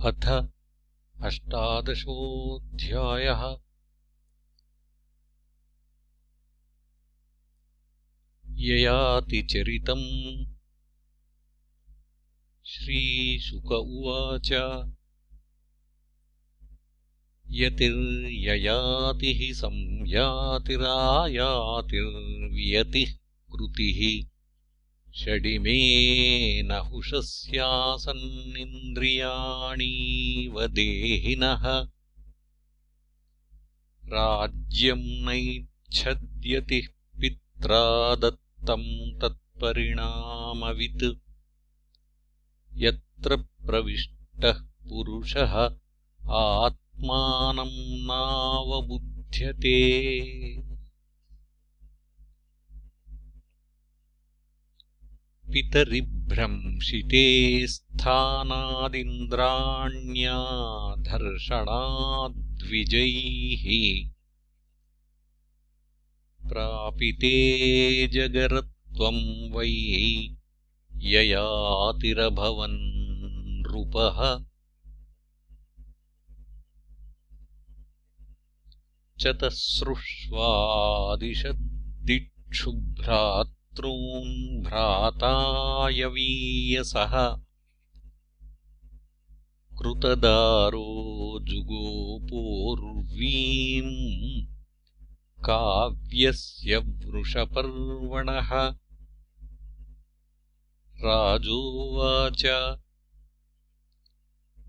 अथ अष्टादशोऽध्यायः। ययातिचरितम्। श्रीशुक उवाच। यतिर्ययातिः संयातिरायातिर्वियतिः कृतिः षडिमेनहुषस्यासन्निन्द्रियाणीव देहिनः। राज्यम् नैच्छद्यतिः पित्रा दत्तम् तत्परिणामवित्। यत्र प्रविष्टः पुरुषः आत्मानम् नावबुध्यते पितरिभ्रंशिते स्थानादिन्द्राण्याधर्षणाद्विजैः प्रापिते जगरत्वम् वै ययातिरभवन् नृपः। चतसृष्वादिशद्दिक्षुभ्रात् भ्रातायवीयसः कृतदारो जुगोपोर्वीम् काव्यस्य वृषपर्वणः। राजोवाच।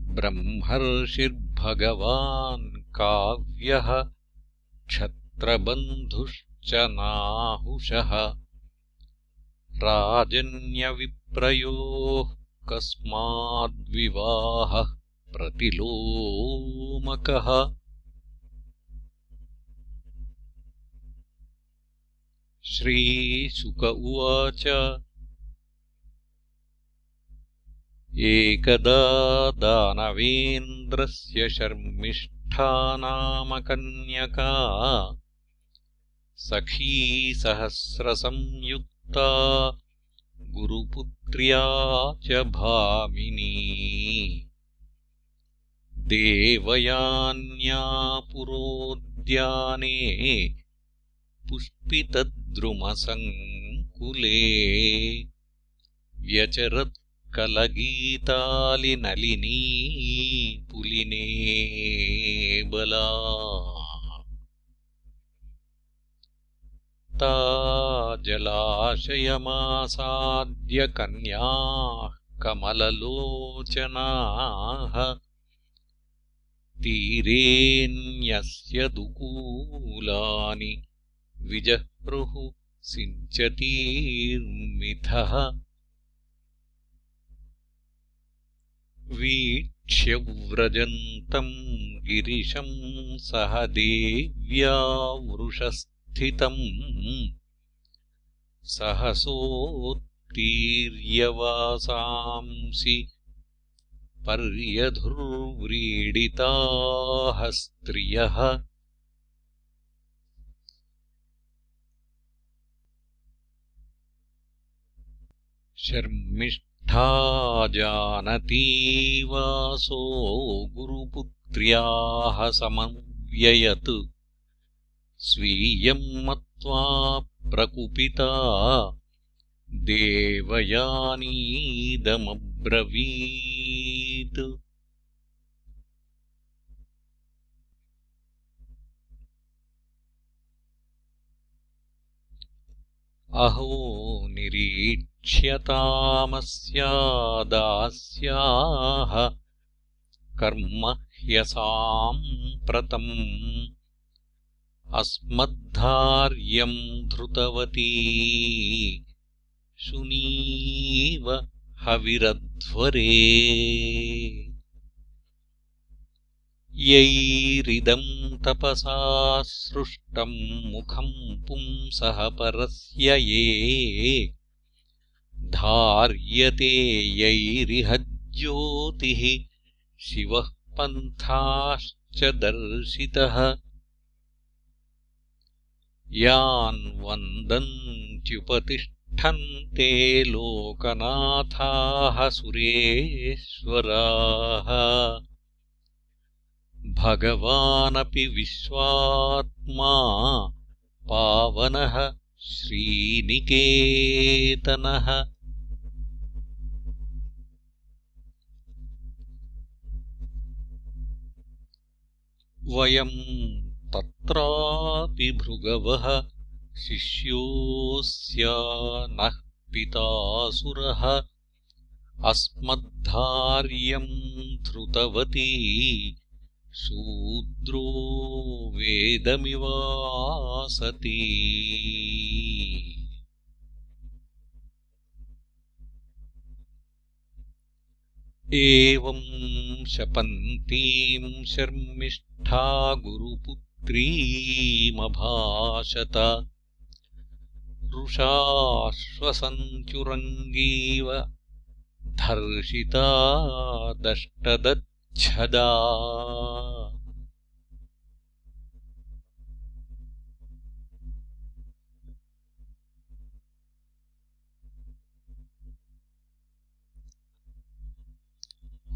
ब्रह्मर्षिर्भगवान् काव्यः क्षत्रबन्धुश्च नाहुषः राजन्यविप्रयोः कस्माद्विवाहः प्रतिलोमकः। श्रीशुक उवाच। एकदा दानवेन्द्रस्य शर्मिष्ठानामकन्यका गुरुपुत्र्या च भामिनी। देवयान्या पुरोद्याने पुष्पितद्रुमसङ्कुले। व्यचरत्कलगीतालिनलिनी पुलिने बला जलाशयमासाद्यकन्याः कमललोचनाः। तीरेऽन्यस्य दुकूलानि विजह्रुः सिञ्चतीर्मिथः। वीक्ष्यव्रजन्तम् गिरिशम् सह देव्या वृषस् सहसोत्तीर्यवासांसि पर्यधुर्व्रीडिताः स्त्रियः। शर्मिष्ठा जानतीवासो गुरुपुत्र्याः समव्ययत् स्वीयम् मत्वा प्रकुपिता। देवयानीदमब्रवीत्। अहो निरीक्ष्यतामस्यादास्याः। कर्म ह्यसाम्प्रतम् अस्मद्धार्यम् धृतवती। शुनीव हविरध्वरे। यैरिदम् तपसा सृष्टम् मुखम् पुंसः परस्य ये। धार्यते यैरिह ज्योतिः शिवः पन्थाश्च दर्शितः यान् वन्दन्त्युपतिष्ठन्ति तिष्ठन्ते लोकनाथाः सुरेश्वराः। भगवानपि विश्वात्मा पावनः श्रीनिकेतनः। वयम् तत्रापि भृगवः शिष्योऽस्या नः पितासुरः अस्मद्धार्यम् धृतवती शूद्रो वेदमिवासति। एवम् शपन्तीम् शर्मिष्ठा गुरुपुत्रीमभाषत रुषाश्वसञ्चुरङ्गीव धर्षिता दष्टदच्छदा।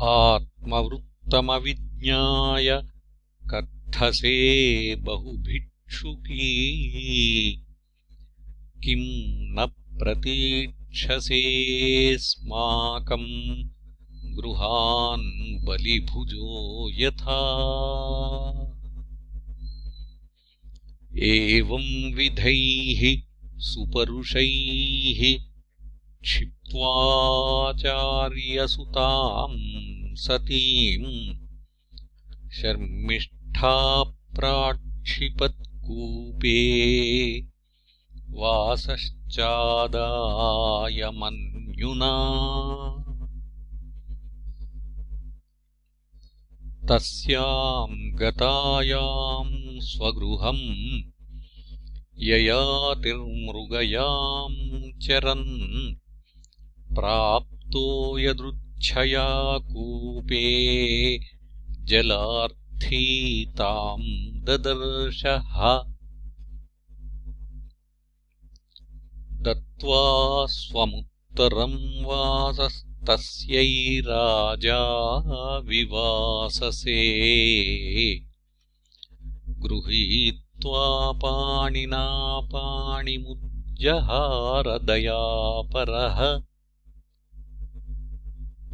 आत्मवृत्तमविज्ञाय कथसे बहुभिक्षुकी। किम् न प्रतीक्षसेऽस्माकम् गृहान् बलिभुजो यथा। एवम् विधैः सुपरुषैः क्षिप्त्वाचार्यसुताम् सतीम् शर्मिष्ठा प्राक्षिपत्कूपे वासश्चादायमन्युना। तस्याम् गतायाम् स्वगृहम् ययातिर्मृगयाम् चरन् प्राप्तो यदृच्छया कूपे जलार्थी ताम् ददर्शः। दत्त्वा स्वमुत्तरम् वासस्तस्यै राजा विवाससे। गृहीत्वा पाणिना पाणिमुज्जहारदयापरः।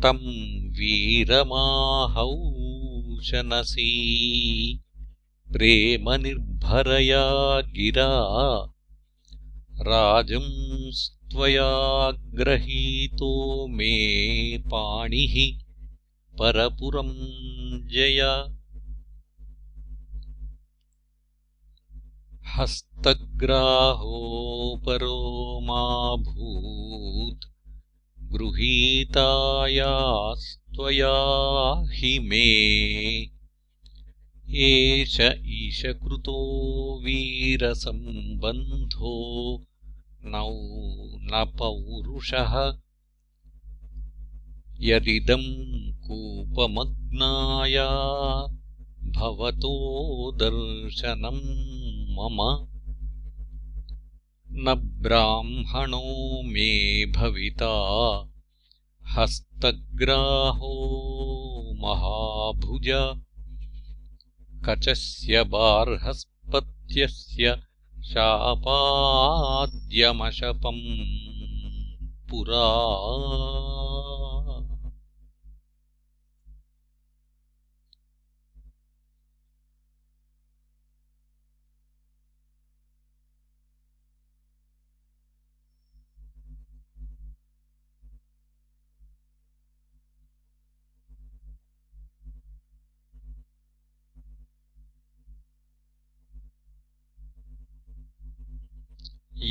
तम् वीरमाहौशनसी प्रेमनिर्भरया गिरा। राजंस्त्वया ग्रहीतो मे पाणिः। परपुरम् जय। हस्तग्राहोपरो मा भूत् गृहीतायास्त्वया हि मे। एष ईशकृतो वीरसम्बन्धो नौ न पौरुषः। यदिदम् कूपमग्नाया भवतो दर्शनम् मम न ब्राह्मणो मे भविता। हस्तग्राहो महाभुज। कचस्य बार्हस्पत्यस्य शापाद्यमशपम् पुरा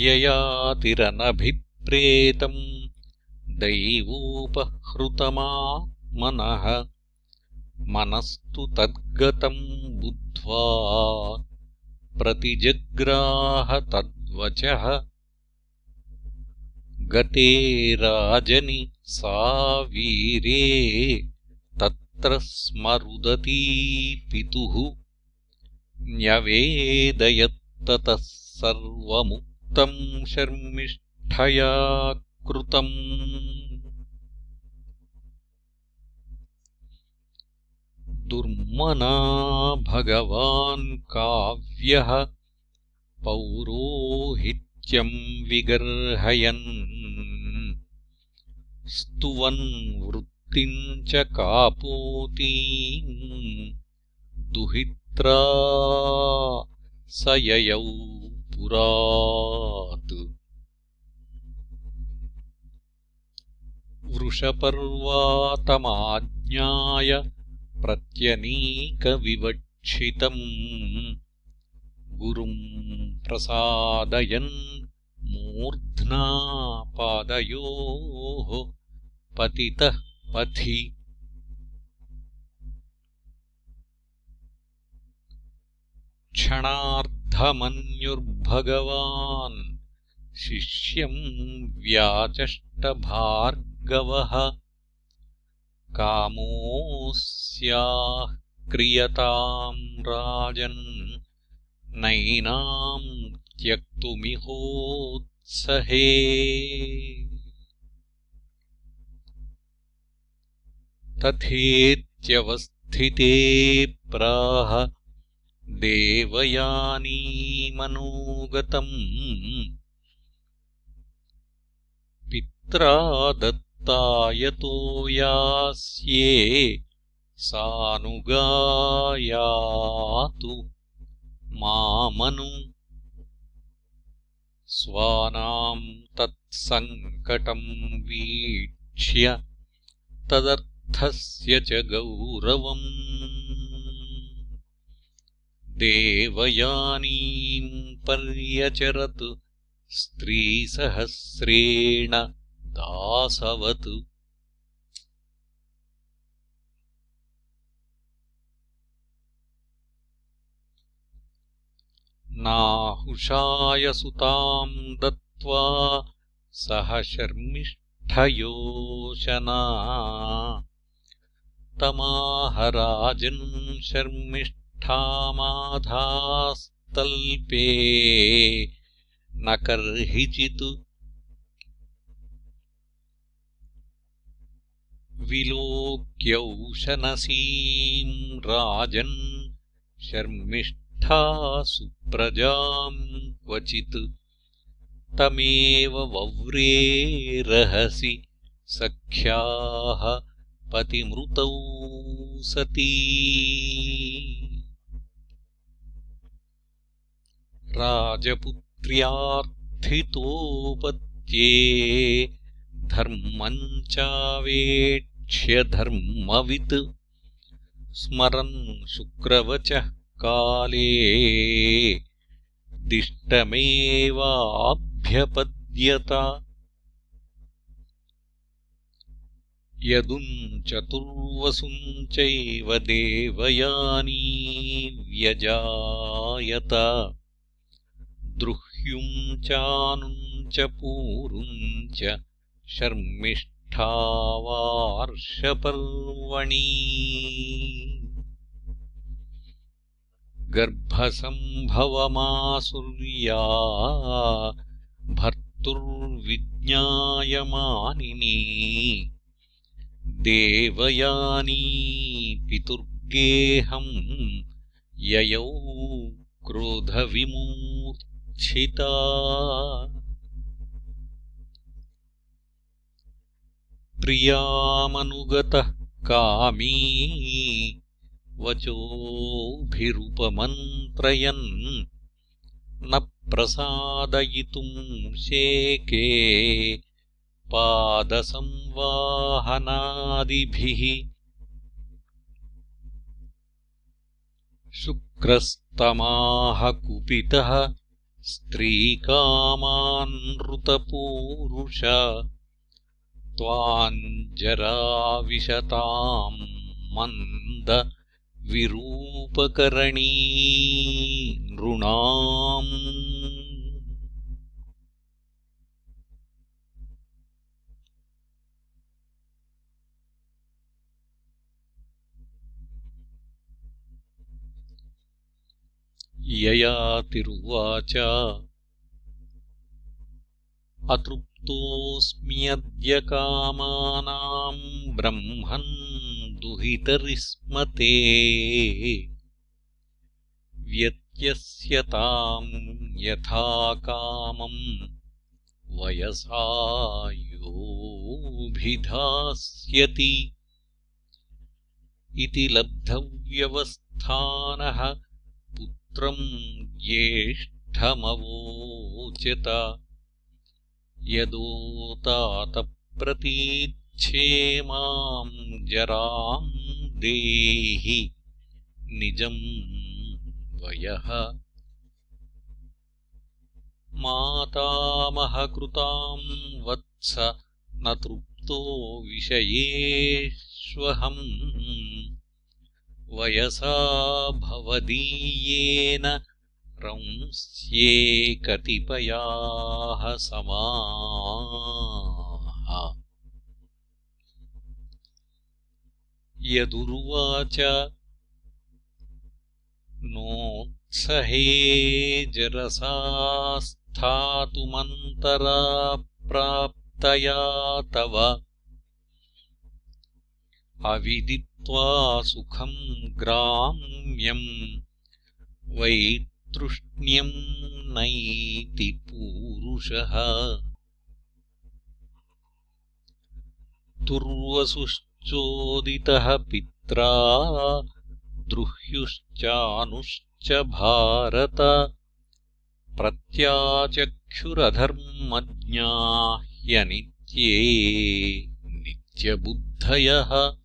ययातिरनभिप्रेतम् दैवोपहृतमात्मनः मनस्तु तद्गतम् बुद्ध्वा प्रतिजग्राहतद्वचः गते राजनि सा वीरे तत्र स्मरुदती पितुः। न्यवेदयत्ततः सर्वमु शर्मिष्ठया कृतम्। दुर्मना भगवान् काव्यः पौरोहित्यम् विगर्हयन्। स्तुवन् वृत्तिम् च कापोतीम् दुहित्रा स ययौ पुरात् वृषपर्वातमाज्ञाय प्रत्यनीकविवक्षितम्। गुरुम् प्रसादयन् मूर्ध्ना पादयोः पतितः पथि क्षणार्धमन्युर्भगवान्। शिष्यम् व्याचष्टभार्गवः। कामोऽस्याः क्रियताम् राजन् नैनाम् त्यक्तुमिहोत्सहे। तथेत्यवस्थिते प्राह देवयानीमनोगतम् पित्रा दत्तायतो यास्ये सानुगायातु मामनु। स्वानाम् तत्सङ्कटम् वीक्ष्य तदर्थस्य च गौरवम् देवयानीम् पर्यचरत् स्त्रीसहस्रेण दासवत्। नाहुषायसुताम् दत्त्वा सह शर्मिष्ठयोशना तमाहराजन् शर्मिष्ठ माधास्तल्पे न कर्हिचित् विलोक्यौशनसीम् राजन् शर्मिष्ठा सुप्रजाम् क्वचित् तमेव वव्रे रहसि सख्याः पतिमृतौ सती राजपुत्र्यार्थितोपत्ये धर्मम् चावेक्ष्य धर्मवित्। स्मरन् शुक्रवचः काले दिष्टमेवाभ्यपद्यत। यदुम् चतुर्वसुम् चैव देवयानी व्यजायत द्रुह्युम् च पूरुम् च शर्मिष्ठावार्षपर्वणि। गर्भसम्भवमासुर्या भर्तुर्विज्ञायमानिनी। देवयानी पितुर्गेहम् ययौ क्रोधविमूर् प्रियामनुगतः कामी वचोभिरुपमन्त्रयन् न प्रसादयितुम् शेके पादसंवाहनादिभिः। शुक्रस्तमाह कुपितः स्त्रीकामानृतपूरुष त्वाम् जराविशताम् मन्द विरूपकरणी नृणाम् ययातिरुवाच अतृप्तोऽस्म्यद्य कामानाम् ब्रह्मन् दुहितरिस्मते व्यत्यस्यताम् यथा कामम् वयसा योऽभिधास्यति इति लब्धव्यवस्थानः पुत्रम् ज्येष्ठमवोचत। यदोतातप्रतीच्छेमाम् जराम् देहि निजम् वयः। मातामहकृताम् वत्स न तृप्तो विषयेष्वहम् वयसा भवदीयेन रंस्ये कतिपयाः समाः। यदुर्वाच नोत्सहे जरसा स्थातुमन्तरा प्राप्तया तव अविदित्वा सुखम् ग्राम्यम् वै तृष्ण्यम् नैति पूरुषः। तुर्वसुश्चोदितः पित्रा द्रुह्युश्चानुश्च भारत। प्रत्याचक्षुरधर्मज्ञा ह्यनित्ये नित्यबुद्धयः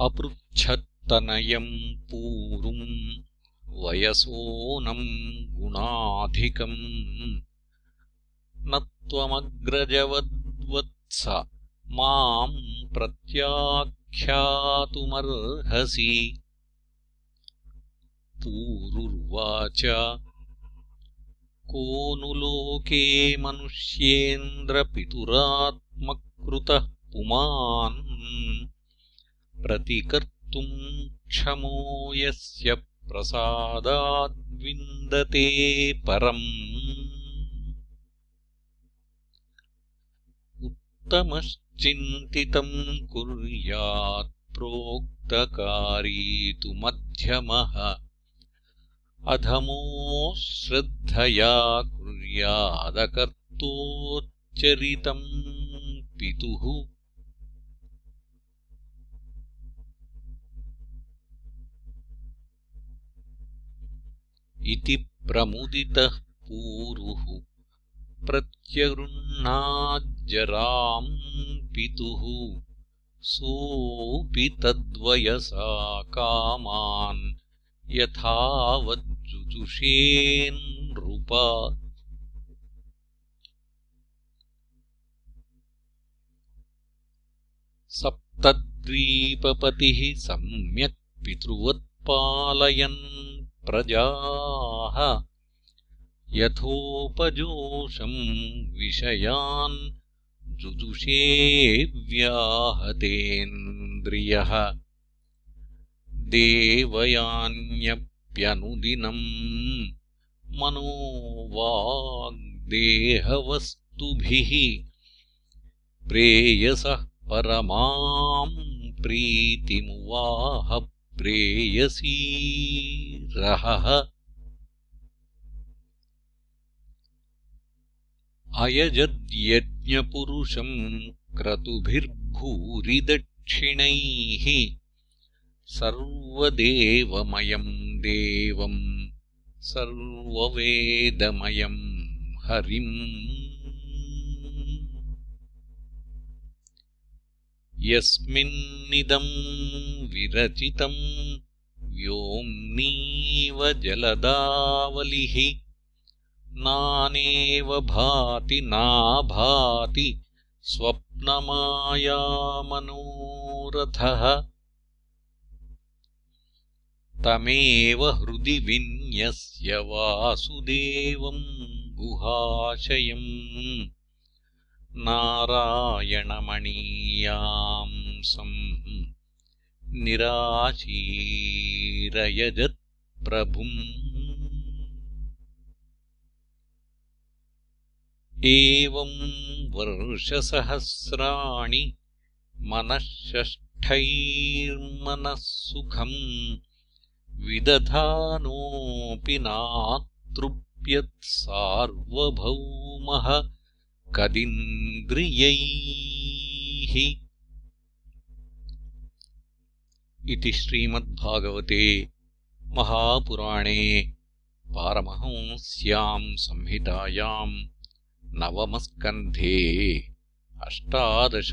अपृच्छत्तनयम् पूरुम् वयसोनम् गुणाधिकम्। न त्वमग्रजवद्वत्स माम् प्रत्याख्यातुमर्हसि। पूरुर्वाच को नु लोके मनुष्येन्द्रपितुरात्मकृतः पुमान् प्रतिकर्तुम् क्षमो यस्य प्रसादाद्विन्दते परम्। उत्तमश्चिन्तितम् कुर्यात् प्रोक्तकारी तु मध्यमः अधमो श्रद्धया कुर्यादकर्तोच्चरितम् पितुः इति प्रमुदितः पूरुः। प्रत्यगृह्णाज्जराम् पितुः। सोऽपि तद्वयसा कामान् यथावज्जुजुषेन्नृप सप्तद्वीपपतिः सम्यक् पितृवत्पालयन् प्रजाः यथोपजोषम् विषयान् जुजुषेव्याहतेन्द्रियः देवयान्यप्यनुदिनम् मनोवाग्देहवस्तुभिः प्रेयसः परमाम् प्रीतिमुवाह प्रेयसीरहः अयजद्यज्ञपुरुषम् क्रतुभिर्भूरिदक्षिणैः सर्वदेवमयम् देवम् सर्ववेदमयम् हरिम् यस्मिन्निदम् विरचितम् व्योम्नीव जलदावलिः नानेव भाति नाभाति स्वप्नमायामनोरथः। तमेव हृदि विन्यस्य वासुदेवम् गुहाशयम् नारायणमणीयांसम् निराशीरयजत् प्रभुम् एवम् वर्षसहस्राणि मनःषष्ठैर्मनः सुखम् विदधानोऽपि नातृप्यत्सार्वभौमः कदिन्द्रियैः। इति श्रीमद्भागवते महापुराणे पारमहंस्याम् संहितायाम् नवमस्कन्धे अष्टादशोऽध्यायः